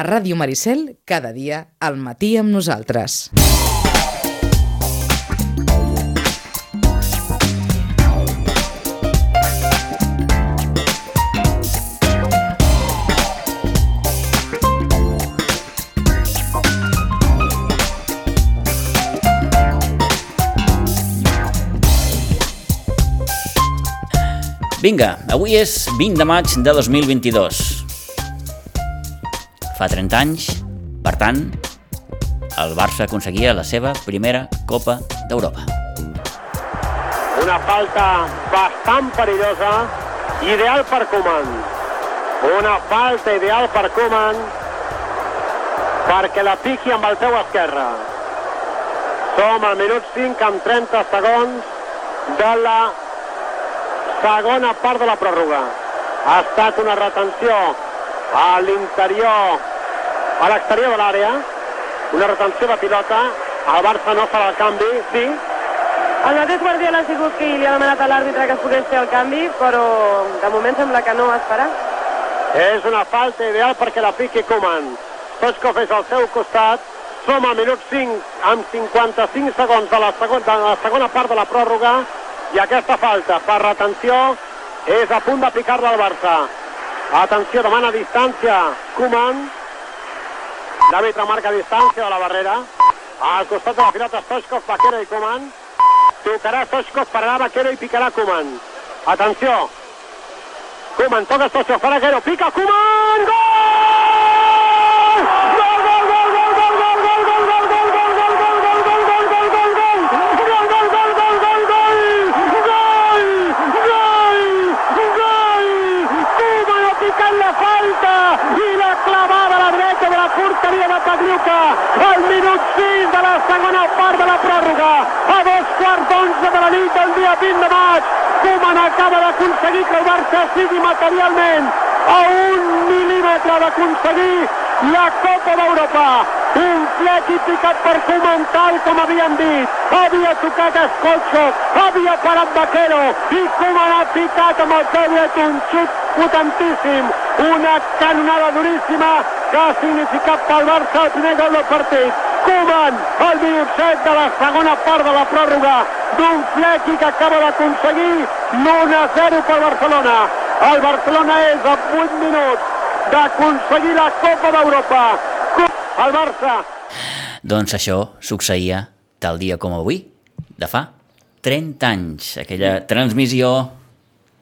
A Ràdio Maricel, cada dia, al matí amb nosaltres. Vinga, avui és 20 de maig de 2022. Fa 30 anys, per tant, el Barça aconseguia la seva primera Copa d'Europa. Una falta bastant perillosa, ideal per Koeman. Una falta ideal per Koeman perquè la piqui amb el peu esquerre. Som al minut 5 amb 30 segons de la segona part de la pròrroga. Ha estat una retenció a l'interior, a l'exterior de l'àrea, una retenció de pilota, el Barça no farà el canvi, sí, El mateix Guardiola ha sigut qui li ha demanat a l'àrbitre que es pogués fer el canvi, però de moment sembla que no es farà. És una falta ideal perquè la piqui Koeman. Stoichkov és al seu costat. Som al minut 5 amb 55 segons de la, segon, de la segona part de la pròrroga i aquesta falta per retenció és a punt d'aplicar-la al Barça. Atenció, demana distància Koeman. L'àrbitre marca distància de la barrera. Al costat de la pilota Stoichkov, Vaquero i Koeman. Tocarà Stoichkov, pararà Vaquero i picarà Koeman. Atenció, Koeman toca Stoichkov, Vaquero, pica Koeman, gol! La porteria de Padriuca al minut 6 de la segona part de la pròrroga a dos quarts d'onze de la nit del dia 20 de maig Koeman acaba d'aconseguir que el Barça sigui materialment a un mil·límetre d'aconseguir la Copa d'Europa. Un flet i picat per Koeman tal com havíem dit. Havia tocat Escolxov, havia parat Vaquero i Koeman ha picat amb el peu un xut potentíssim. Una canonada duríssima que ha significat pel Barça el primer gol del partit. Koeman, al minut 7 de la segona part de la pròrroga d'un flequi que acaba d'aconseguir l'1-0 per Barcelona. El Barcelona és a 8 minuts d'aconseguir la Copa d'Europa. El Barça Doncs això succeïa tal dia com avui, de fa 30 anys. Aquella transmissió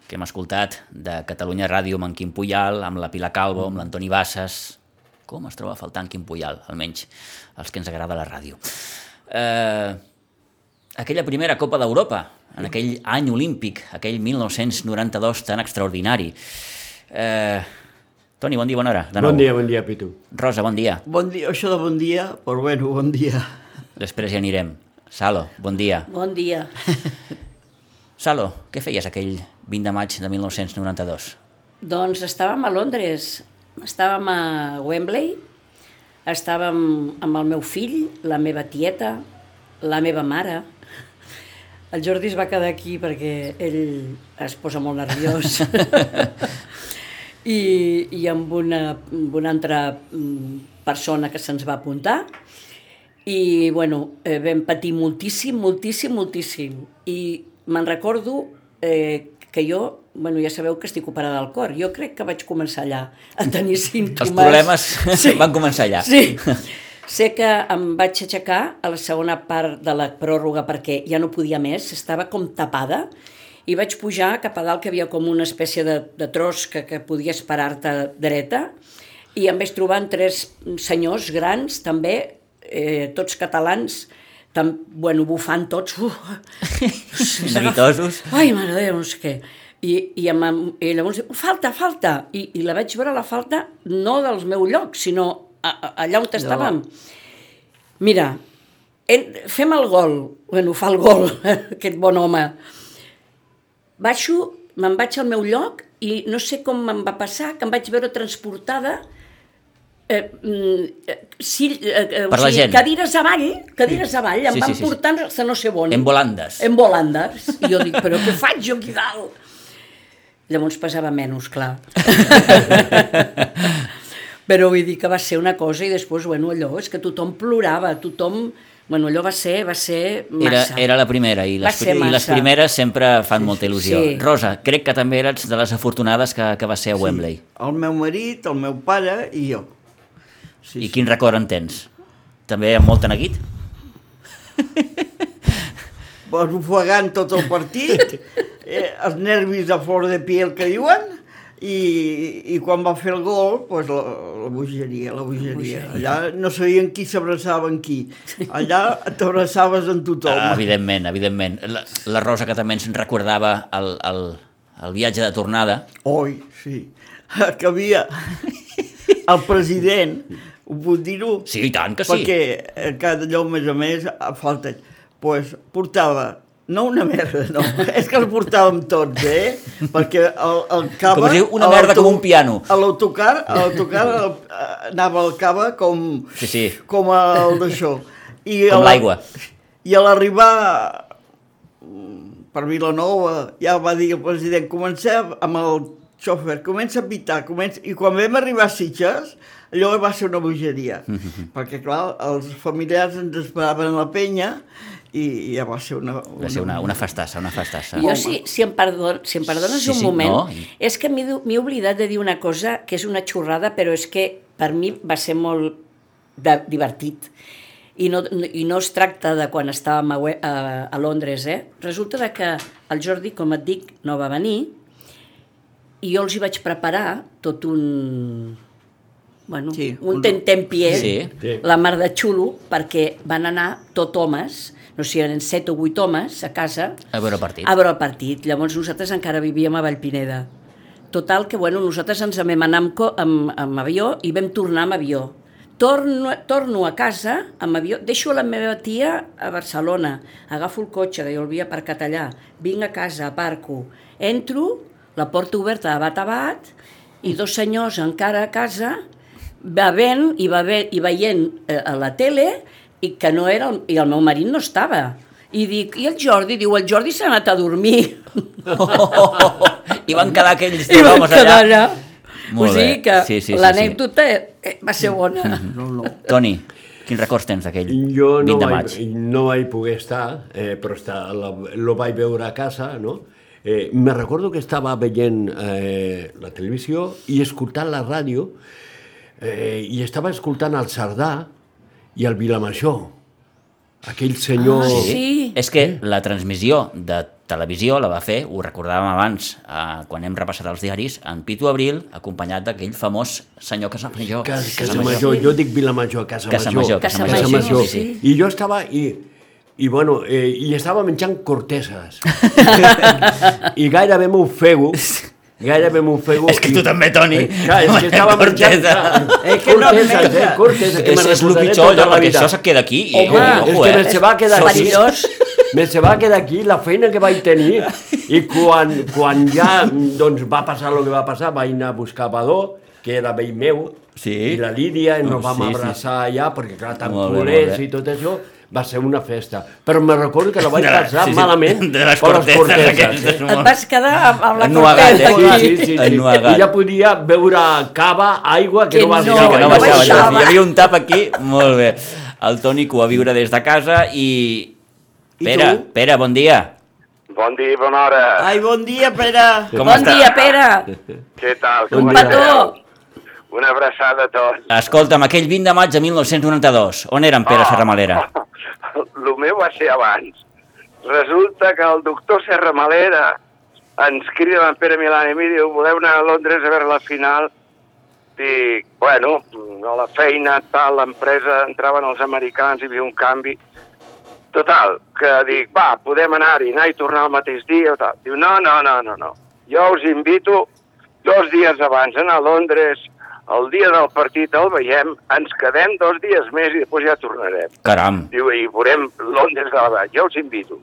que hem escoltat de Catalunya Ràdio amb en Quim Puyal, amb la Pilar Calvo, amb l'Antoni Bassas... Com es troba faltant Quim Puyal, almenys els que ens agrada la ràdio. Eh, aquella primera Copa d'Europa, en aquell any olímpic, aquell 1992 tan extraordinari. Eh, Toni, bon dia, bona hora. De nou. Bon dia, bon dia, Pitu. Rosa, bon dia. Bon dia, això de bon dia, però bueno, bon dia. Després ja anirem. Salo, bon dia. Bon dia. Salo, què feies aquell 20 de maig de 1992? Doncs estàvem a Londres, estàvem a Wembley, estàvem amb el meu fill, la meva tieta, la meva mare. El Jordi es va quedar aquí perquè ell es posa molt nerviós. I, i amb, una, amb una altra mm, persona que se'ns va apuntar i bueno, eh, vam patir moltíssim, moltíssim, moltíssim. I me'n recordo eh, que jo, bueno, ja sabeu que estic operada al cor, jo crec que vaig començar allà a tenir símptomes. Els problemes van començar allà. Sí. Sé que em vaig aixecar a la segona part de la pròrroga perquè ja no podia més, estava com tapada, i vaig pujar cap a dalt, que havia com una espècie de, de tros que, que podies parar-te dreta, i em vaig trobar amb tres senyors grans, també, eh, tots catalans, tam, bueno, bufant tots. Uh. Ai, mare de Déu, no sé què. I, i, amb, i llavors diu, falta, falta. I, I la vaig veure la falta no del meu lloc, sinó a, a, allà on estàvem. Mira, en, fem el gol. Bueno, fa el gol, aquest bon home. Baixo, me'n vaig al meu lloc i no sé com me'n va passar, que em vaig veure transportada eh, mm, eh, sí, eh, eh, o Per la sigui, gent. cadires avall, cadires avall, em Sí, van sí, sí, sí. portant a no sé on. En volandes. En volandes. I jo dic, però què faig jo aquí dalt? Llavors pesava menys, clar. Però vull dir que va ser una cosa i després, bueno, allò, és que tothom plorava, tothom... Bueno, allò va ser, va ser Era, massa. era la primera i les, i les primeres sempre fan molta il·lusió. Sí. Rosa, crec que també eres de les afortunades que, que va ser a Wembley. El meu marit, el meu pare i jo. Sí, I quin record en tens? També amb molt neguit? Ofegant tot el partit, eh, els nervis a flor de piel que diuen, i, i quan va fer el gol, pues, la, la bogeria, la bogeria. Allà no sabien qui s'abraçava amb qui. Allà t'abraçaves amb tothom. Ah, evidentment, evidentment. La, la Rosa que també ens recordava el, el, el viatge de tornada. Oi, sí. Que havia el president, ho puc dir-ho? Sí, i tant que sí. Perquè eh, cada a més a més, a falta... pues, portava no una merda, no, és que el portàvem tots, eh? Perquè el, el cava... Com diu, una merda com un piano. A l'autocar, a l'autocar eh, anava el cava com... Sí, sí. Com el d'això. Com l'aigua. I a l'arribar per Vilanova ja va dir el president, comencem amb el xòfer, comença a pitar, comença... i quan vam arribar a Sitges, allò va ser una bogeria, perquè clar, els familiars ens esperaven a la penya i ja va ser una... Va ser una, una festassa, una festassa. Jo, si, si, em perdon, si em perdones Sí, un sí, moment, no. és que m'he oblidat de dir una cosa que és una xorrada, però és que per mi va ser molt de, divertit. I no, I no es tracta de quan estàvem a, a, a Londres, eh? Resulta de que el Jordi, com et dic, no va venir i jo els hi vaig preparar tot un... Bueno, Sí, un un- tentempié, Sí. La mar de xulo, perquè van anar tot homes, no sé si eren set o vuit homes a casa, A veure el partit. a veure el partit. Llavors nosaltres encara vivíem a Vallpineda. Total, que bueno, nosaltres ens vam anar amb, amb, amb avió i vam tornar amb avió. Torno, torno a casa amb avió, deixo la meva tia a Barcelona, agafo el cotxe, que jo el havia aparcat allà, vinc a casa, aparco, entro, la porta oberta de bat a bat, i dos senyors encara a casa, bevent i, bevent, i veient eh, a la tele i que no era el, i el meu marit no estava. I dic, i el Jordi? Diu, el Jordi s'ha anat a dormir. I van quedar aquells I dos vam homes allà. allà. Molt o sigui bé. que Sí, sí, sí, l'anècdota eh, va ser bona. No, no. Toni, quins records tens d'aquell Jo 20 no de vaig, maig? no vaig poder estar, eh, però està, la, lo vaig veure a casa, no? Eh, me recordo que estava veient eh, la televisió i escoltant la ràdio eh, i estava escoltant el Cerdà i el Vilamajor. Aquell senyor... Ah, sí. És que la transmissió de televisió la va fer, ho recordàvem abans, eh, quan hem repassat els diaris, en Pitu Abril, acompanyat d'aquell famós senyor Casamajor. Casa, casa Major, jo dic Vilamajor, Casa, Casa Major. Major, Casa Major, Major. sí. I jo estava, i, i bueno, eh, i estava menjant corteses. I gairebé m'ofego, gairebé m'ofego. És que i- tu també, Toni. Eh, Clar, és que estava menjant... És que no corteses, eh, corteses, que És, me és el recordaré pitjor, tota allò, la perquè això se queda aquí. I, Home, és ojo, que eh? me se va quedar aquí. Perillós. Me se va quedar aquí la feina que vaig tenir i quan, quan ja doncs, va passar el que va passar, vaig anar a buscar Badó, que era vell meu, Sí. i la Lídia, i nos Sí, vam sí. abraçar allà, perquè clar, tan Molt bé, culers molt bé. i tot això, va ser una festa. Però me recordo que la vaig passar sí, sí, malament de les per corteses aquestes. eh? Et vas quedar amb, amb la Ennuegat, cortesa eh? aquí. Sí, sí, sí. Ennuegat. I ja podia beure cava, aigua, que, Que no va no, Sí, que no no baixava. Hi havia un tap aquí, molt bé. El Toni que ho va viure des de casa i... I Pere, tu? Pere, bon dia. Bon dia, bona hora. Ai, bon dia, Pere. Com bon està? dia, Pere. Què tal? Bon Com dia. esteu? Una abraçada a tots. Escolta'm, aquell 20 de maig de 1992, on era en Pere Serramalera? El meu va ser abans. Resulta que el doctor Serramalera ens crida en Pere Milà i mi diu voleu anar a Londres a veure la final? Dic, bueno, a la feina, tal, l'empresa, entraven els americans, hi havia un canvi. Total, que dic, va, podem anar-hi, anar i tornar el mateix dia o tal. Diu, no, no, no, no, no. Jo us invito dos dies abans a anar a Londres, el dia del partit el veiem, ens quedem dos dies més i després ja tornarem. Caram. Diu, i veurem Londres de la Vall, jo us invito.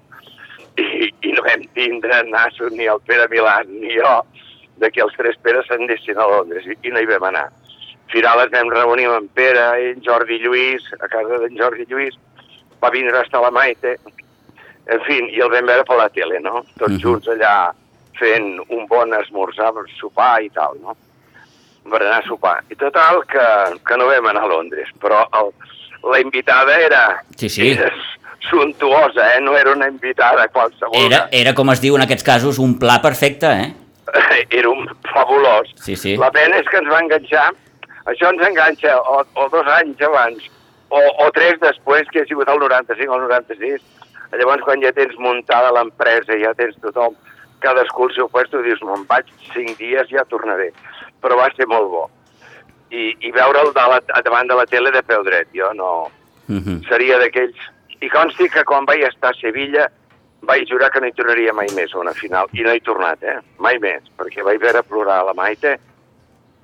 I, I no vam tindre nassos ni el Pere Milà ni jo de que els tres Peres s'anessin a Londres i, i no hi vam anar. Al final ens vam reunir amb en Pere i en Jordi Lluís, a casa d'en Jordi Lluís, va vindre hasta la Maite, en fi, i el vam veure per la tele, no? Tots Mhm. junts allà fent un bon esmorzar, sopar i tal, no? Per anar a sopar. I total, que, que no vam anar a Londres, però el, la invitada era, Sí, sí. era suntuosa, eh? no era una invitada qualsevol. Era, era, com es diu en aquests casos, un pla perfecte, eh? era un fabulós. Sí, sí. La pena és que ens va enganxar, això ens enganxa o, o dos anys abans, o, o tres després, que ha sigut el 95 o el 96. Llavors, quan ja tens muntada l'empresa, ja tens tothom, cadascú el seu lloc, tu dius, me'n vaig cinc dies, ja tornaré. Però va ser molt bo. I, i veure'l de la, davant de la tele de peu dret, jo no... Mhm. Seria d'aquells... I consti que quan vaig estar a Sevilla vaig jurar que no hi tornaria mai més a una final. I no he tornat, eh? Mai més. Perquè vaig veure plorar la Maite,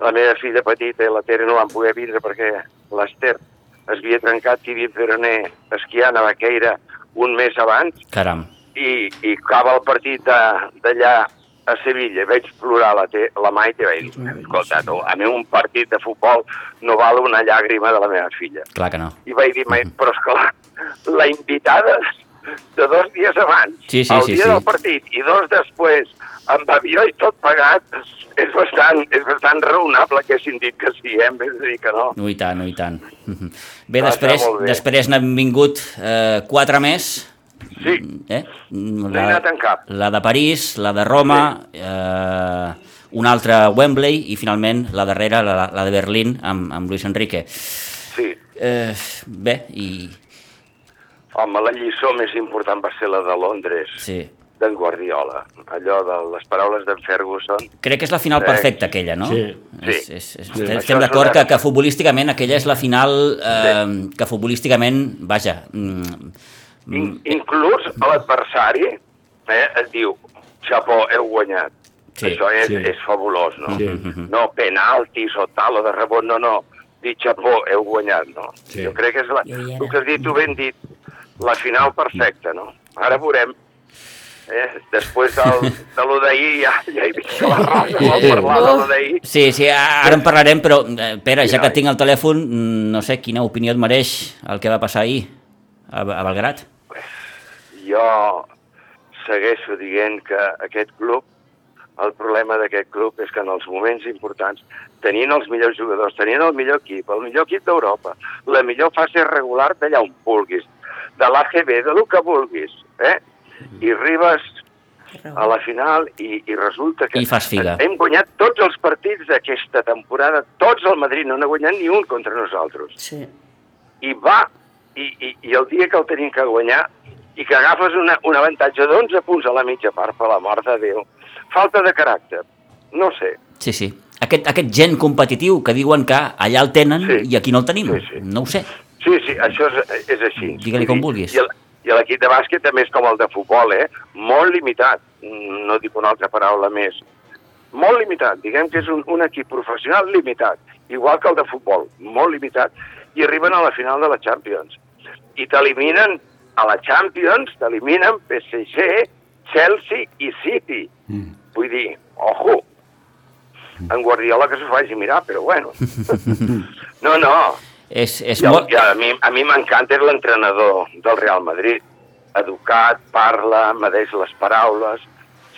la meva filla petita i la Tere no van poder vindre perquè l'Ester es havia trencat tibia i peroné esquiant a Baqueira un mes abans Caram. I, i acaba el partit de- d'allà a Sevilla. Vaig plorar la, te, la Maite i vaig dir, escolta, tu, a mi un partit de futbol no val una llàgrima de la meva filla. Clar que no. I vaig dir, "Mai- però esclar, la invitada de dos dies abans, Sí, sí, el sí, dia sí. del partit i dos després, amb avió i tot pagat, és bastant, és bastant raonable que hagin dit que sí, eh? en vez de dir que no. No i tant, no i tant. Mhm. Bé, després, bé. després n'han vingut eh, quatre més. Sí, Eh? no he anat en cap. la de París, la de Roma, eh, una altra a Wembley i finalment la darrera, la, la de Berlín, amb, amb Luis Enrique. Sí. Eh, bé, i Home, la lliçó més important va ser la de Londres, sí. d'en Guardiola. Allò de les paraules d'en Ferguson. Crec que és la final Sí. perfecta, aquella, no? Sí. És, Sí. és, és, Sí. estem d'acord una- que, que futbolísticament aquella és la final eh, que futbolísticament, vaja... Mm, In, inclús l'adversari eh, et diu, xapó, heu guanyat. Sí, Això és, sí. és fabulós, no? Sí. No penaltis o tal, o de rebot, no, no. Dir xapó, heu guanyat, no? Sí. Jo crec que és la, el que has dit, tu ben dit, la final perfecta, no? Ara veurem. Eh? Després del, de lo d'ahir ja, ja he vist que la Rosa vol parlar de lo d'ahir. Sí, sí, ara en parlarem, però, eh, Pere, ja que tinc el telèfon, mm, no sé quina opinió et mereix el que va passar ahir a, a Belgrat. Jo segueixo dient que aquest club, el problema d'aquest club és que en els moments importants, tenint els millors jugadors, tenint el millor equip, el millor equip d'Europa, la millor fase regular d'allà on vulguis, de l'AGB, de lo que vulguis, eh? I arribes a la final i, i resulta que I fas figa. hem guanyat tots els partits d'aquesta temporada, tots el Madrid, no n'ha guanyat ni un contra nosaltres Sí. i va, i, i, i el dia que el tenim que guanyar, i que agafes una, un avantatge d'11 punts a la mitja part, per la mort de Déu. Falta de caràcter. No sé. Sí, sí. Aquest, aquest gent competitiu que diuen que allà el tenen Sí. i aquí no el tenim. Sí, sí. No ho sé. Sí, sí, això és, és així. Digue-li com vulguis. I I l'equip de bàsquet també és com el de futbol, eh? Molt limitat. No dic una altra paraula més. Molt limitat. Diguem que és un, un equip professional limitat. Igual que el de futbol. Molt limitat. I arriben a la final de la Champions. I t'eliminen a la Champions, t'eliminen PSG, Chelsea i City. Mm. Vull dir, ojo, en Guardiola que s'ho faci mirar, però bueno. No, no, És, és i, el, molt... i a mi, a mi m'encanta és l'entrenador del Real Madrid. Educat, parla, medeix les paraules,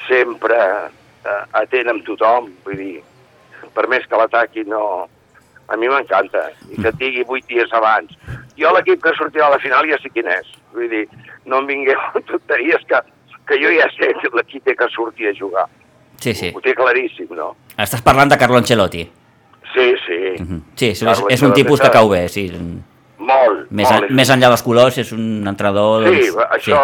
sempre eh, atent amb tothom. Vull dir, per més que l'ataqui, no... A mi m'encanta. I que et digui vuit dies abans. Jo l'equip que sortirà a la final ja sé quin és. Vull dir, no em vingueu amb tonteries que, que jo ja sé que l'equip té que sortir a jugar. Sí, sí. Ho té claríssim, no? Estàs parlant de Carlo Ancelotti. Sí, sí. Mhm. Sí, és, Carlo és un tipus que cau bé, sí. Molt, Més, molt. en, més enllà dels colors, és un entrenador... Sí, doncs, això...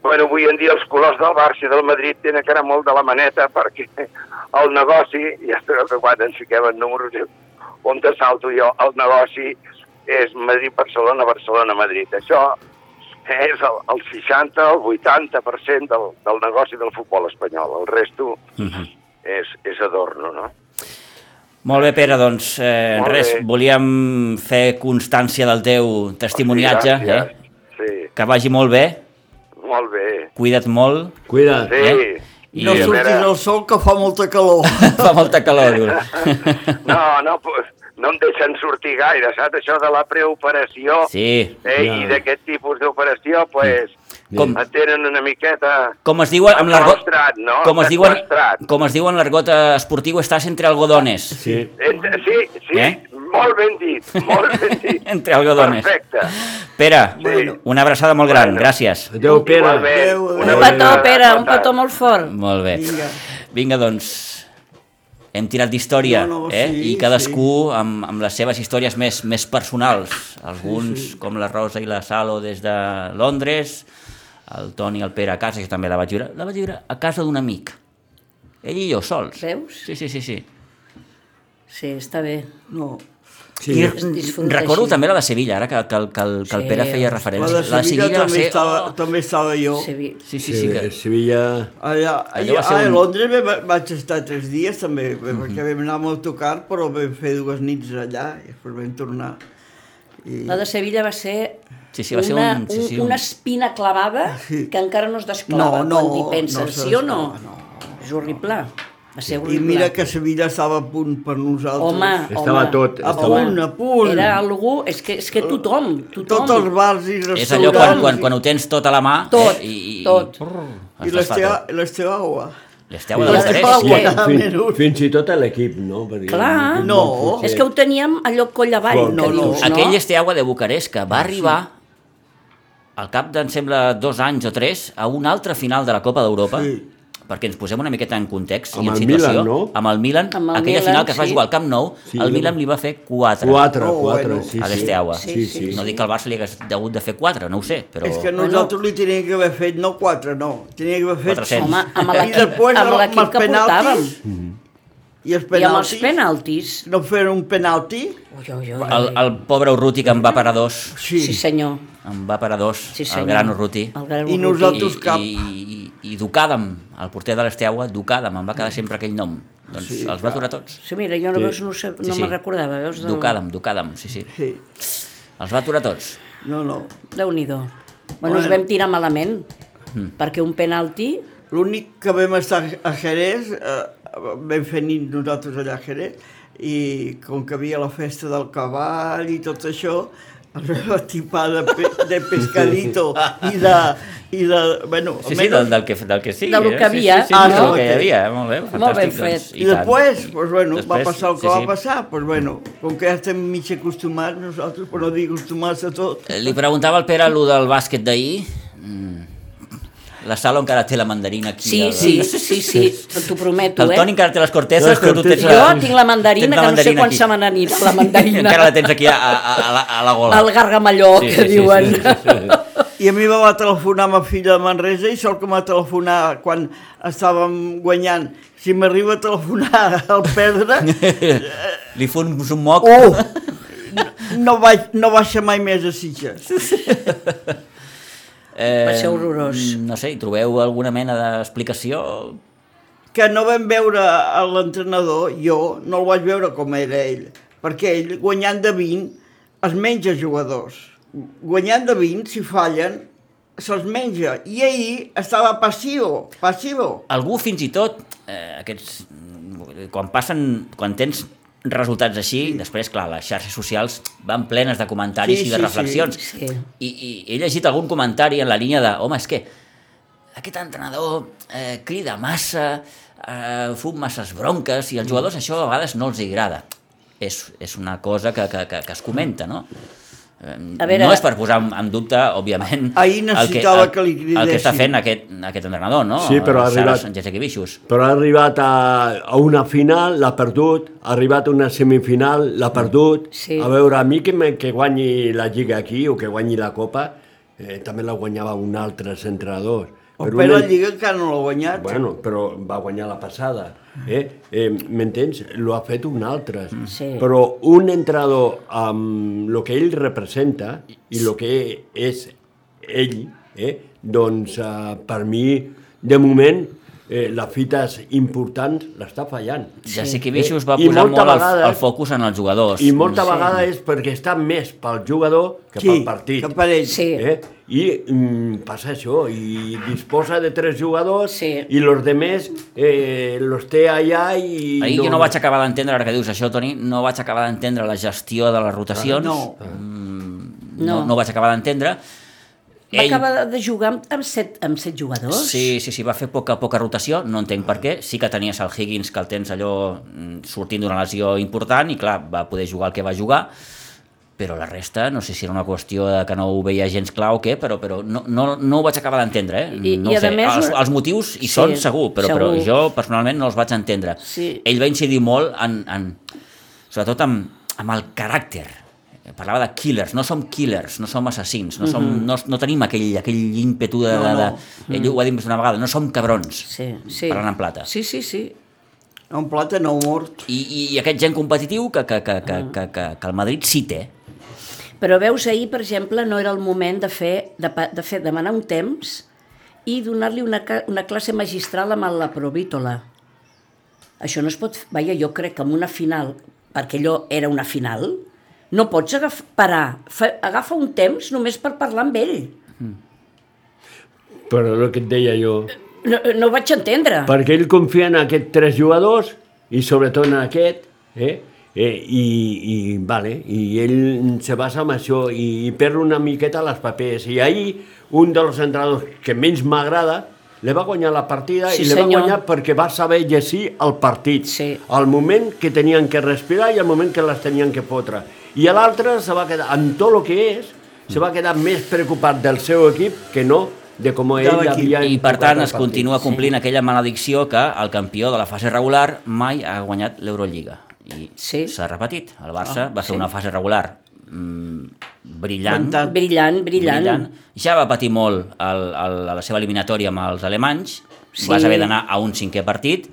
Bueno, avui en dia els colors del Barça i del Madrid tenen que anar molt de la maneta perquè el negoci, ja sabeu que quan ens fiquem en números on te salto jo, el negoci és Madrid-Barcelona, Barcelona-Madrid. Això és el, el 60 o el 80% del, del negoci del futbol espanyol. El resto Mhm. és, és adorno, no? Molt bé, Pere, doncs eh, Molt res, bé. volíem fer constància del teu testimoniatge, Sí, gràcies. eh? Sí, que vagi molt bé, molt bé. cuida't molt, Cuida't. Sí. Eh? I no I- surtis al sol que fa molta calor. fa molta calor, diu. No, no, pues, no em deixen sortir gaire, saps? Això de la preoperació Sí, eh, Ja. i d'aquest tipus d'operació, pues, Com, Et tenen una miqueta... com es diuen amb l'argot... No? Com es diuen, com es diuen l'argot eh, esportiu, estàs entre algodones. Sí. Entre, sí, sí, Eh? molt ben dit, molt ben dit. Entre algodones. Perfecte. Pere, Sí. una abraçada molt gran, Bueno. gràcies. Adéu, Pere. Adéu, una adéu. Un petó, Pere, un petó molt fort. Molt bé. Vinga. Vinga, doncs, hem tirat d'història, No, no, eh? sí, I cadascú amb, amb les seves històries més, més personals. Alguns, com la Rosa i la Salo des de Londres, el Toni i el Pere a casa, jo també la vaig viure, la vaig viure a casa d'un amic. Ell i jo, sols. Veus? Sí, sí, sí, sí. Sí, està bé. No. Sí. I recordo així. també la de Sevilla, ara que, que, el- que, el, que el Sí, Pere feia La referència. de Sevilla, va també, ser... estava, oh! també estava jo. Sí, Sí, sí, sí. Que... Sevilla... Allà, allà, ser a un- Londres va- vaig estar tres dies també, perquè vam anar amb autocar, però vam fer dues nits allà i després vam tornar. I... La de Sevilla va ser, Sí, sí, va ser una, un- sí, sí, un- un- una espina clavada Sí. que encara no es desclava No, no, quan t'hi penses, no sí o no? desclava, És horrible. Va ser I mira que Sevilla estava a punt per nosaltres. Home, Estava home, tot, A estava- punt, a punt. Era algú... És que, és que tothom, tothom... Tots els bars i restaurants. És allò quan, quan, quan ho tens tot a la mà Tot, eh, i, i, tot. I, I l'Esteu l'Esteu Agua. L'Esteu de I Sí. Agua. Fins, menys. fins i tot a l'equip, no? Perquè Clar. No, És que ho teníem allò coll avall, No, no. dius, no? Aquell Esteagua de Bucarest que va arribar al cap d'en sembla dos anys o tres a una altra final de la Copa d'Europa Sí. Perquè ens posem una miqueta en context i Amb en el situació, Milan, no? amb el Milan, Amb el aquella Milan, final que es va sí. jugar al Camp Nou, Sí, el Milan li va fer 4 Quatre, Oh, quatre, bueno. sí, a sí. l'Esteagua. Sí, sí. No dic que el Barça li hagués hagut de fer 4, no ho sé, però... És que nosaltres li teníem que haver fet, no quatre, no. Teníem que haver fet... 400. Home, amb I l'equip després amb el- l'equip els que penaltis, portàvem. I els I amb els penaltis, no fer un penalti, Ui, ui, ui. El, el pobre Urruti que en va parar dos, sí. Sí, senyor. en va parar dos, Sí, el gran Urruti. El gran I Urruti. nosaltres- cap. I, i, Ducàdam, el porter de l'Esteagua, Ducàdam, em va quedar sempre aquell nom. Doncs Sí, els va aturar tots. Sí, mira, jo no, Sí. no, sé, no me'n recordava, veus? De... Ducàdam, Ducàdam, sí, sí. sí. Els va aturar tots. No, no. Déu-n'hi-do. Bueno, ens vam tirar malament, perquè un penalti... L'únic que vam estar a Jerez, eh, vam fer nit nosaltres allà a Jerez, i com que havia la festa del cavall i tot això, vam atipar de, pe de pescadito i de... I de bueno, Sí, sí, del, del, que, del que sigui. Del eh? que havia. Sí, sí, sí, Ah, del no, que hi havia, eh? molt bé, Molt ben fantàstic. fet. Doncs, I, tant. després, pues, bueno, va Després, passar el que sí, va sí. passar, pues, bueno, com que ja estem mig acostumats nosaltres, per no dir acostumats a tot, Eh, Li preguntava al Pere allò del bàsquet d'ahir. Mm. La Sala encara té la mandarina aquí. Sí, sí, sí, sí, t'ho prometo, El eh? Toni encara té les corteses, Les però tu tens la... Jo tinc la mandarina, tens que no sé mandarina quan aquí. se me n'anirà la mandarina. encara la tens aquí a, a, a, la, a la gola. El gargamalló, Sí, que sí, sí, diuen. sí, sí, sí. I a mi me va telefonar ma filla de Manresa i sort que m'ha telefonat quan estàvem guanyant. Si m'arriba a telefonar al perdre, Li fots un moc. oh, no, vaig, no baixa mai més a Sitges. Eh, Va ser horrorós. No sé, hi trobeu alguna mena d'explicació? Que no vam veure a l'entrenador, jo no el vaig veure com era ell, perquè ell, guanyant de 20, es menja jugadors. Guanyant de 20, si fallen, se'ls menja. I ahir estava passiu, passiu. Algú fins i tot, eh, aquests, quan passen, quan tens resultats així, després, clar, les xarxes socials van plenes de comentaris Sí, i de sí, reflexions. sí. I, I he llegit algun comentari en la línia de, home, és que aquest entrenador eh, crida massa, eh, fum masses bronques, i als jugadors això a vegades no els agrada. És, és una cosa que, que, que, que es comenta, no? A veure- no és per posar en, dubte, òbviament, Ahir necessitava el que li el que està fent aquest, aquest entrenador, no? Sí, però ha arribat- Sánchez Equivixos. Però ha arribat a, a una final, l'ha perdut, ha arribat a una semifinal, l'ha perdut. Sí. A veure, a mi que, me, que guanyi la Lliga aquí o que guanyi la Copa, eh, també la guanyava un altre entrenador. El Però Pere un- la Lliga encara no l'ha guanyat. Bueno, però va guanyar la passada. Eh? Eh, M'entens? Lo ha fet un altre. Sí. Però un entrenador amb el que ell representa i el que és ell, eh? doncs uh, per mi, de moment, eh, les fites importants l'està fallant. Ja sé que Vixos va I posar molta molt el, vegada- el focus en els jugadors. I molta Sí. vegada és perquè està més pel jugador que Sí, pel partit. que per ell. Sí. Eh? I mm, passa això, i disposa de tres jugadors Sí. i los demés eh, los té allà i... Ahir jo no vaig acabar d'entendre, ara que dius això, Toni, no vaig acabar d'entendre la gestió de les rotacions. No. Mm, No. no, no vaig acabar d'entendre. Va ell- acabar de jugar amb, amb, set, amb set jugadors? Sí, sí, sí, va fer poca, poca rotació, no entenc per què. Sí que tenies el Higgins, que el tens allò mm, sortint d'una lesió important, i clar, va poder jugar el que va jugar, però la resta, no sé si era una qüestió de que no ho veia gens clar o què, però, però no, no, no ho vaig acabar d'entendre, eh? I- no i sé. més- els, els motius hi Sí, són segur, però, però segur. jo personalment no els vaig entendre. Sí. Ell va incidir molt en, en sobretot amb, amb el caràcter. Parlava de killers, no som killers, no som assassins, no, som, no, no tenim aquell, aquell ímpetu de... de, de ell ho ha dit més d'una vegada, no som cabrons, Sí, sí. parlant en plata. Sí, sí, sí. En plata no mort. I, i, i aquest gent competitiu que, que, que, que, que, que, que el Madrid sí té. Però veus, ahir, per exemple, no era el moment de fer, de, de fer demanar un temps i donar-li una, una classe magistral amb la provítola. Això no es pot... Vaja, jo crec que en una final, perquè allò era una final, no pots agaf parar, fa, agafa un temps només per parlar amb ell. Però el que et deia jo... No, no ho vaig entendre. Perquè ell confia en aquests tres jugadors i sobretot en aquest, eh? Eh, i, i, vale, i ell se basa en això i, i perd una miqueta les papers. I ahir un dels entrenadors que menys m'agrada li va guanyar la partida Sí, i li va guanyar perquè va saber llegir el partit. Sí. El moment que tenien que respirar i el moment que les tenien que fotre. I l'altre se va quedar, amb tot el que és, se va quedar més preocupat del seu equip que no de com ell l'equip. havia I per tant es partit. continua complint aquella maledicció que el campió de la fase regular mai ha guanyat l'Eurolliga. I Sí. s'ha repetit. El Barça Ah, va fer sí. una fase regular mm, brillant, Fantàstic. Brillant, brillant. Ja va patir molt el, el, a la seva eliminatòria amb els alemanys, Sí. sí. vas haver d'anar a un cinquè partit,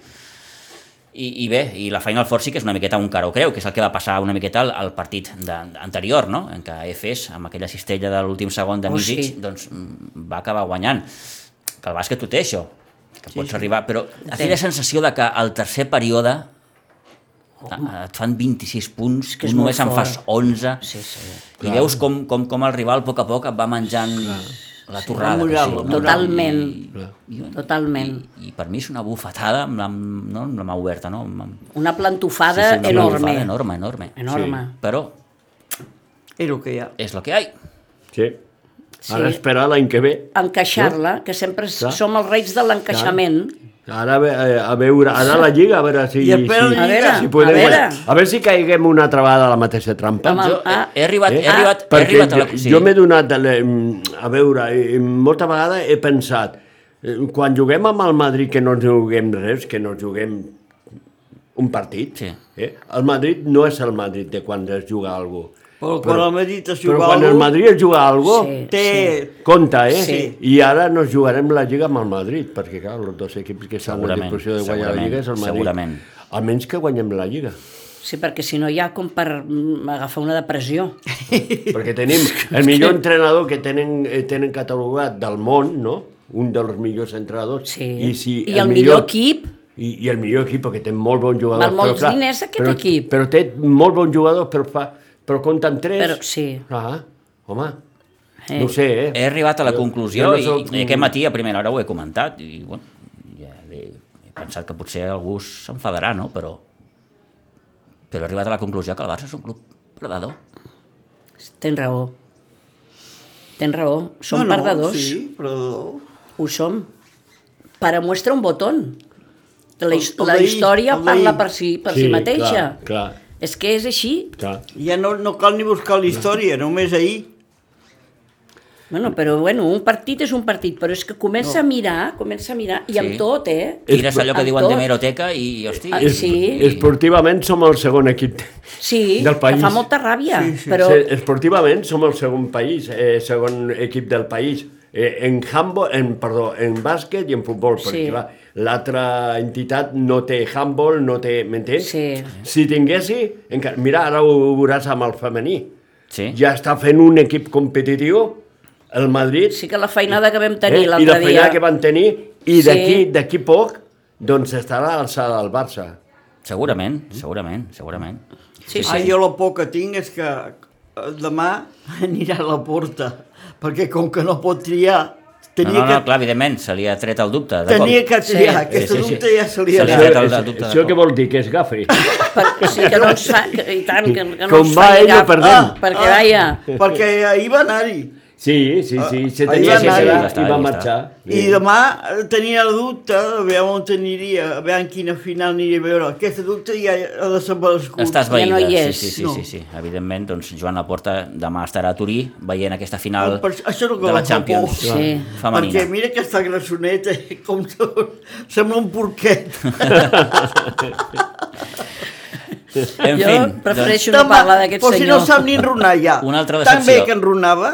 i, i bé, i la Final Four sí que és una miqueta un cara o creu, que és el que va passar una miqueta al, al partit de, anterior, no? en què Efes, amb aquella cistella de l'últim segon de Oh, Misic, sí. doncs mm, va acabar guanyant. Que el bàsquet ho té, això, que sí, pots sí. arribar, però aquella sensació de que al tercer període a- et fan 26 punts, que només en fas fort. 11, Sí, sí. i veus com, com, com el rival a poc a poc et va menjant la torrada. La la sigui, no? Totalment. I, i, Totalment. I, I per mi és una bufetada amb la, no, amb la mà oberta, no? Amb, amb, Una plantofada una enorme. plantofada enorme, enorme. Enorme. Però És el que hi ha. és el que hi ha. Sí. Sí. Ara esperar l'any que ve. Encaixar-la, que sempre Clar. som els reis de l'encaixament. Ara a eh, a veure, ara la Lliga, a veure si... I espera si, la Lliga. si podem A veure. a veure si caiguem una altra vegada a la mateixa trampa. Home, Jo ah, he, he arribat, he Eh? arribat, he Perquè arribat a la... jo, jo m'he donat... A, la- a veure, eh, molta vegada he pensat, eh, quan juguem amb el Madrid, que no ens juguem res, que no juguem un partit, Sí. eh? el Madrid no és el Madrid de quan es juga alguna cosa. Però quan el Madrid es Però quan el Madrid es juga cosa, Sí. té... Compte, eh? Sí. I ara nos jugarem la Lliga amb el Madrid, perquè, clar, els dos equips que estan en disposició de guanyar la Lliga és el Madrid. segurament. Almenys que guanyem la Lliga. Sí, perquè si no hi ha com per mm, agafar una depressió. perquè tenim el millor entrenador que tenen, eh, tenen catalogat del món, no? Un dels millors entrenadors. Sí. I, si I el millor equip. I, I el millor equip, perquè té molt bons jugadors. Val molts però, diners, aquest però, equip. Però té molt bons jugadors, però, fa, però compten tres. Però sí. Ah, home, Eh. no ho sé, eh? He arribat a la Jo- conclusió jo no i, soc- i aquest matí a primera hora ho he comentat i bueno, ja he, he pensat que potser algú s'enfadarà, no? Però, però he arribat a la conclusió que el Barça és un club predador. Tens raó. Tens raó. Som no, no, perdedors. Sí, perdedor. Ho som. Para muestra un botón. La, la història el parla per si, per Sí, si mateixa. clar, clar. És que és així. Clar. Ja no, no cal ni buscar la història, només ahir. Bueno, però bueno, un partit és un partit, però és que comença no. a mirar, comença a mirar, i Sí. amb tot, eh? Tires allò que amb diuen tot. de meroteca i, hosti, Ah, Es, sí. Esportivament som el segon equip Sí, del país. que fa molta ràbia, Sí, sí. però... Sí, esportivament som el segon país, eh, segon equip del país. Eh, en handball, en, perdó, en bàsquet i en futbol, perquè Sí. clar, l'altra entitat no té handball, no té, m'entens? Sí. Si tinguessi, encara, mira, ara ho veuràs amb el femení. sí. Ja està fent un equip competitiu, el Madrid, Sí que la feinada que vam tenir eh, i la l'altre feina dia... que van tenir, i Sí. d'aquí d'aquí poc, doncs estarà a l'alçada del Barça. Segurament, segurament, segurament. Sí, Ah, sí. jo la por que tinc és que eh, demà anirà a la porta, perquè com que no pot triar, tenia, no, no, que, clar, evidentment, se li ha tret el dubte. de tenia cop. que triar, Sí. aquesta Sí, sí, sí. dubte ja se li Se ha li ha anat. tret el Això, dubte de això què vol dir? Que és gafe? Per, sí, que no ens fa... Que, I tant, que, que no Com ens va fa ell, lligar, no perdem. perquè, vaja, Perquè ahir va anar-hi. Sí, sí, sí, se ahí tenia que quedar ja està, i va ja marxar. I demà eh, tenia la dubte de veure on aniria, a veure en quina final aniria a veure. Aquesta dubte ja ha desaparegut. Estàs Ja veïda, no hi sí, és, sí, sí, no. sí, sí. Evidentment, doncs Joan Laporta demà estarà a Turí veient aquesta final Per això el que de la Champions por. Sí. femenina. Perquè mira aquesta grassoneta, com tot, sembla un porquet. En Jo fin, prefereixo Demà- no parlar d'aquest Però si no senyor. sap ni enrunar ja. Una altra Tan bé que enrunava,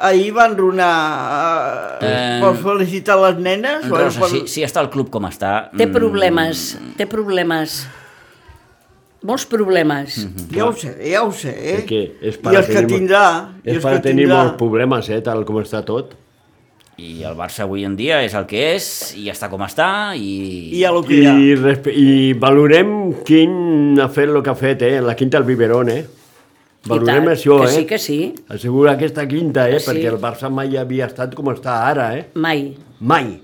ahir va enrunar eh, Eh, per felicitar les nenes. doncs, bueno, Rosa, si, si està el club com està... Té mm, problemes, té problemes. Molts problemes. Ja ho sé, ja ho sé. Eh? Perquè és I els que tindrà. És per que tenir tindrà. molts problemes, eh, tal com està tot. I el Barça avui en dia és el que és, i està com està, i... I ja lo que hi ha. I, I valorem quin ha fet el que ha fet, eh? La quinta al biberón, eh? Valorem això, que eh? sí, que sí. Assegura aquesta quinta, eh? Sí. Perquè el Barça mai havia estat com està ara, eh? Mai. Mai.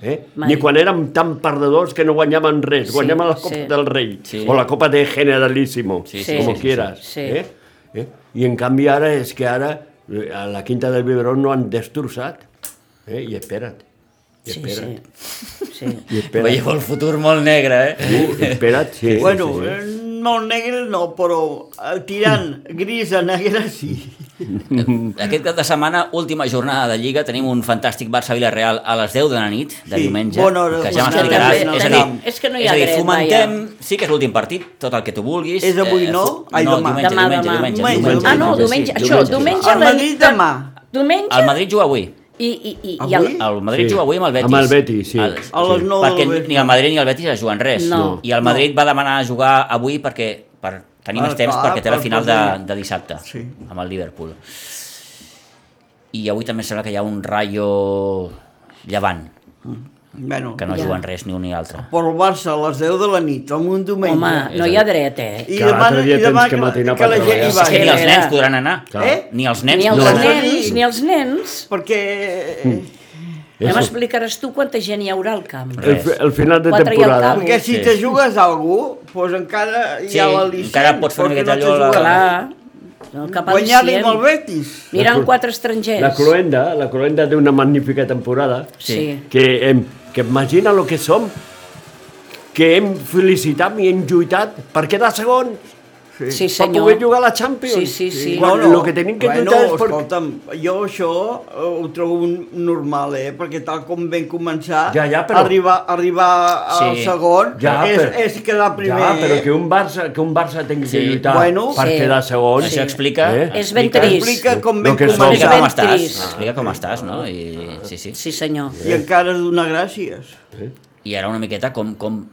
Eh? Mai. Ni quan érem tan perdedors que no guanyaven res. Sí, Guanyàvem la Copa sí. del Rei. Sí. O la Copa de Generalísimo. Sí, sí, como sí, quieras. sí. Eh? Eh? I en canvi ara és que ara eh, a la quinta del biberón no han destrossat. Eh? I espera't. I Sí, espera't. sí. sí. I espera't. Veieu el futur molt negre, eh? Sí, espera't, sí. Bueno, sí, sí. Eh, molt negre no, però eh, tirant gris a negre sí. Aquest cap de setmana, última jornada de Lliga, tenim un fantàstic Barça-Villarreal a les 10 de la nit, de Sí, diumenge, hora, que ja m'explicaràs. hora. És a També, dir, és que no hi és ha a dir, dret, fomentem, sí que és l'últim partit, tot el que tu vulguis. És avui, no? fu- Ai, no, demà. diumenge, Demà, diumenge, demà. diumenge, Diumenge, diumenge, Ah, no, sí, diumenge, això, diumenge. diumenge... El la Madrid nit de- demà. Diumenge El Madrid juga avui. i, i, i, i Avui? el, El Madrid Sí. juga avui amb el Betis. Amb el Betis, sí. El, A les nou perquè vespre. ni el Madrid ni el Betis es juguen res. No. I el Madrid va demanar jugar avui perquè per tenir Ah, més temps clar, perquè té la final de, de dissabte Sí. amb el Liverpool. I avui també sembla que hi ha un rayo llevant, Bueno, que no Ja. juguen res ni un ni l'altre. per el Barça a les 10 de la nit, amb un diumenge. home, no hi ha dret, eh? I Que demà, l'altre dia i demà tens que que, matinar que per la gent hi que vagi. ni els nens podran anar. Eh? Ni els nens Ni els anar. nens, ni els nens. Perquè, Ja m'explicaràs tu quanta gent hi haurà al camp. El, el final de temporada. perquè si Sí. te jugues a algú, doncs encara hi Sí, ha l'al·licient. encara pots fer una miqueta no allò, jugues. Clar, no, cap Guanyar-li amb el Betis. Aniran quatre estrangers. La Cloenda, la Cloenda té una magnífica temporada. Sí. Que, hem, que imagina el que som, que hem felicitat i hem lluitat per quedar segons, Sí, per senyor. poder jugar a la Champions. Sí, sí, sí. Quan el que tenim que bueno, lluitar és per... escolta'm, jo això eh, ho trobo normal, eh? Perquè tal com vam començar, Ja, ja, però- arribar, arribar al Sí. segon Ja, és, però- és quedar primer. Ja, però eh? que un Barça, que un Barça tingui Sí. que lluitar Bueno, per sí. quedar segon. Això explica... Eh? És ben trist. Explica com que som. Explica començar com ben estàs, trist. explica com estàs, no? I, sí, sí. Sí, senyor. i encara donar gràcies. I ara una miqueta com, com,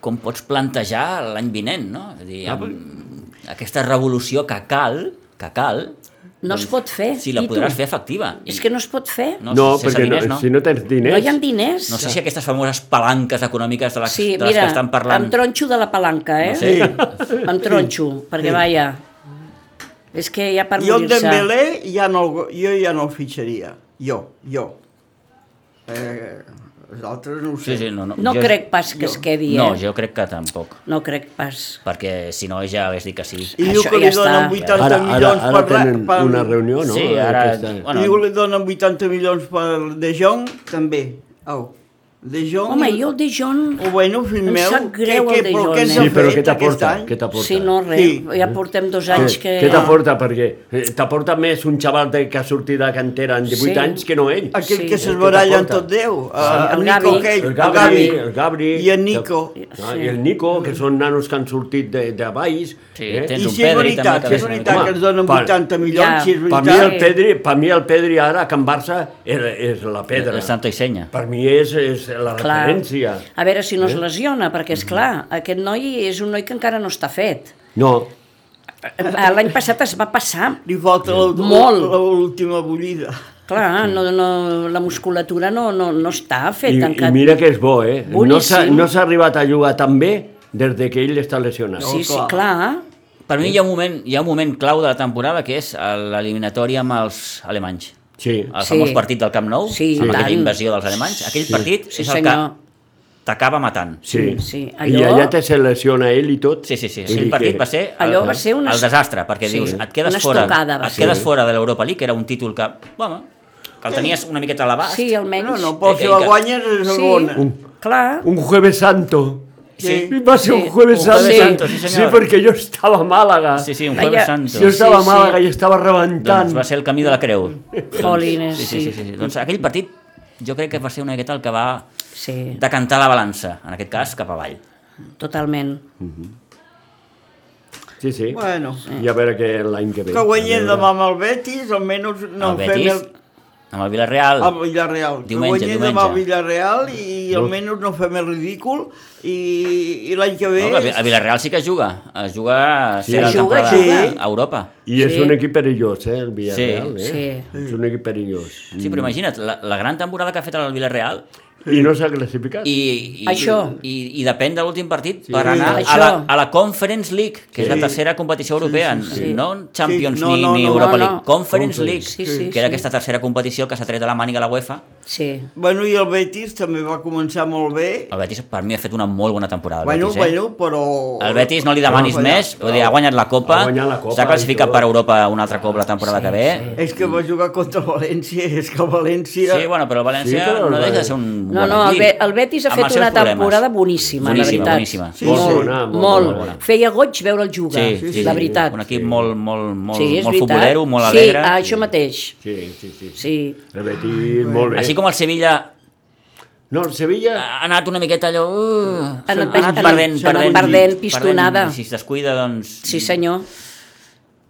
com pots plantejar l'any vinent, no? És a dir, amb aquesta revolució que cal, que cal, No es pot fer, si la podràs fer efectiva. És que no es pot fer. no, No, sense perquè diners, no, no. si no tens diners... No hi ha diners. No sé si aquestes famoses palanques econòmiques de les, Sí, de les mira, que estan parlant... em tronxo de la palanca, eh? No sé. Em tronxo, perquè vaja. És que ja per Jo el morir-se... Dembélé ja no, jo ja no el fitxaria. Jo, jo. Eh, els altres no ho sé. Sí, sí, no, no, No jo- crec pas que es quedi, eh? No, jo crec que tampoc, No crec pas. perquè si no ja hagués dit que sí. I diu que ja li està. donen 80 Ara, ara, milions ara per... tenen per... una reunió, no? Sí, ara- Aquesta... bueno. Diu que li donen 80 milions per De Jong, també. Au. De Jong... Home, jo el De Jong... O bueno, fill Em meu, sap greu què, el De Jong, eh? Sí, però què t'aporta? Què t'aporta? Sí, no, res. Sí. Ja portem dos anys que... Què t'aporta? Perquè eh, t'aporta més un xaval de, que ha sortit de cantera en 18 Sí. anys que no ell. Aquell Sí. que Què baralla en tot Déu. Sí, el el Nico aquell, El Gabri, el Gabri, I en Nico. Ah, I el Nico, que són nanos que han sortit de, de baix. Sí, eh? tens I un si és Pedri veritat, també que si és veritat que ens donen Home, 80 milions, si és Per mi, veritat... el Pedri, per mi el Pedri ara, a Can Barça, és, és la pedra. És santo i senya. Per mi és, és la Clar. referència. A veure si no Eh? es lesiona, perquè, és clar, aquest noi és un noi que encara no està fet. No, L'any passat es va passar. Li falta la- Molt. la- l'última bullida. Clar, no, no, la musculatura no, no, no està fet. I, encara. i mira que és bo, eh? No s'ha Boníssim. no s'ha arribat a jugar tan bé des de que ell està lesionat. Sí, sí, clar. clar. Per mi hi ha, un moment, hi ha un moment clau de la temporada que és l'eliminatòria amb els alemanys. Sí. El Sí. famós partit del Camp Nou, Sí, amb i aquella invasió dels alemanys. Aquell partit Sí, és el senyor. que t'acaba matant. Sí. Sí, I allò- allà te selecciona ell i tot. Sí, sí, sí. Aquell partit que- va ser el, Allò va ser una- el desastre, perquè Sí, dius, et quedes fora, et quedes fora de l'Europa League, que era un títol que, bueno, que el tenies una miqueta a l'abast. Sí, almenys. No, no, però si que- guanyes és Sí, segona. clar. Un jueves santo. Sí. Va ser Sí. un jueves Un santo. Sí, senyor. perquè jo estava a Màlaga. Sí, sí, un Allà- jueves santo. Jo estava Sí, a Màlaga sí. i estava rebentant. Doncs va ser el camí de la creu. Jolines, sí, sí, sí, sí, sí. Doncs aquell partit jo crec que va ser una miqueta el que va Sí, decantar la balança, en aquest cas cap avall. totalment. Sí, sí. Bueno, I a veure què l'any que ve. que guanyem demà amb el Betis, almenys no el fem Betis, el... amb el Villarreal, al Villarreal. Que Diumenge, guanyem demà al diumenge. Villarreal i almenys no fem el ridícul i, i l'any que ve... no, a Vi- a Villarreal sí que es juga, es juga a Sí. ser la Es juga, temporada sí. a Europa. I és Sí. un equip perillós, eh, el Villarreal. Sí, eh? sí. És un equip perillós. Sí, però imagina't, la, la gran temporada que ha fet el Villarreal I no s'ha classificat. i, i, Això. i, i depèn de l'últim partit per anar Això. a la, a la Conference League, que és la Sí. tercera competició europea, sí. no Champions Sí, no, ni, no, ni no, Europa no, League, no. Conference Conference. League, Sí, sí, que era sí. aquesta tercera competició que s'ha tret de la màniga la UEFA. Sí. Bueno, i el Betis també va començar molt bé. El Betis per mi ha fet una molt bona temporada. El Bueno, Betis, eh? bueno, però... El Betis no li demanis Però- més, vull dir, ha guanyat la Copa, la s'ha classificat per Europa un altre cop la temporada que ve. És que va jugar contra el València, és que el València... Sí, bueno, però el València Sí, però el no deixa de ser un No, bon no, el, equip. Be el Betis ha fet una problemes. temporada boníssima, boníssima, la veritat. Boníssima, Sí, Molt sí. bona, molt, molt. molt bona. Feia goig veure'l jugar, Sí, sí, la sí, veritat. Un equip molt, molt, molt, sí, molt futbolero, molt sí, alegre. ah, això mateix. Sí, sí, sí. Sí. El Betis, molt bé. Així com el Sevilla No, el Sevilla... ha anat una miqueta allò... Uh, Ha anat- ha anat- perdent, perdent, perdent, pistonada. I si es descuida, doncs... Sí, senyor.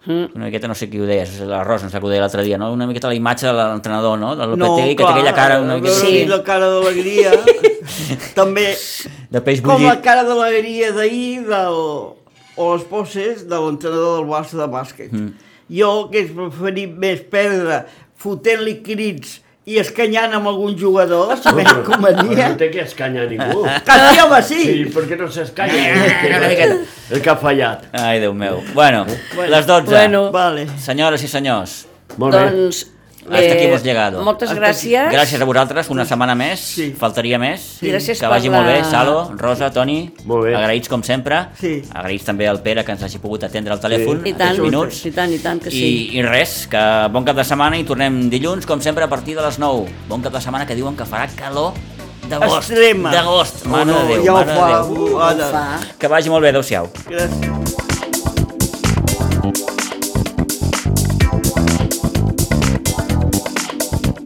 Una miqueta, no sé qui ho deia, és la Rosa, no sé qui ho deia l'altre dia, no? Una miqueta la imatge de l'entrenador, no? De Lopetegui, que té aquella cara una miqueta... Sí. La cara d'alegria. també De peix com bullit. la cara d'alegria d'ahir del, o les poses de l'entrenador del Barça de bàsquet. Mm. Jo hagués preferit més perdre fotent-li crits i escanyant amb algun jugador, sabent com Però venia. no té que escanyar ningú. Que sí, home, sí! Sí, per què no s'escanya? El que ha fallat. Ai, Déu meu. Bueno, les 12. Bueno. Vale. Senyores i senyors, Molt bé. Doncs... hasta aquí hemos llegado. Moltes Hasta gràcies. Gràcies a vosaltres, una setmana més, Sí. faltaria més. I gràcies que vagi la- molt bé, Salo, Rosa, Toni, Molt bé. agraïts com sempre. Sí. Agraïts també al Pere que ens hagi pogut atendre al telèfon I aquests tant, minuts. i tant, i tant que sí. I, I res, que bon cap de setmana i tornem dilluns, com sempre, a partir de les 9. Bon cap de setmana que diuen que farà calor d'agost. Extrema. D'agost, Oh, mare no, de Déu, ja ho mare de Déu. Ara. Fa. Que vagi molt bé, adeu-siau. Gràcies.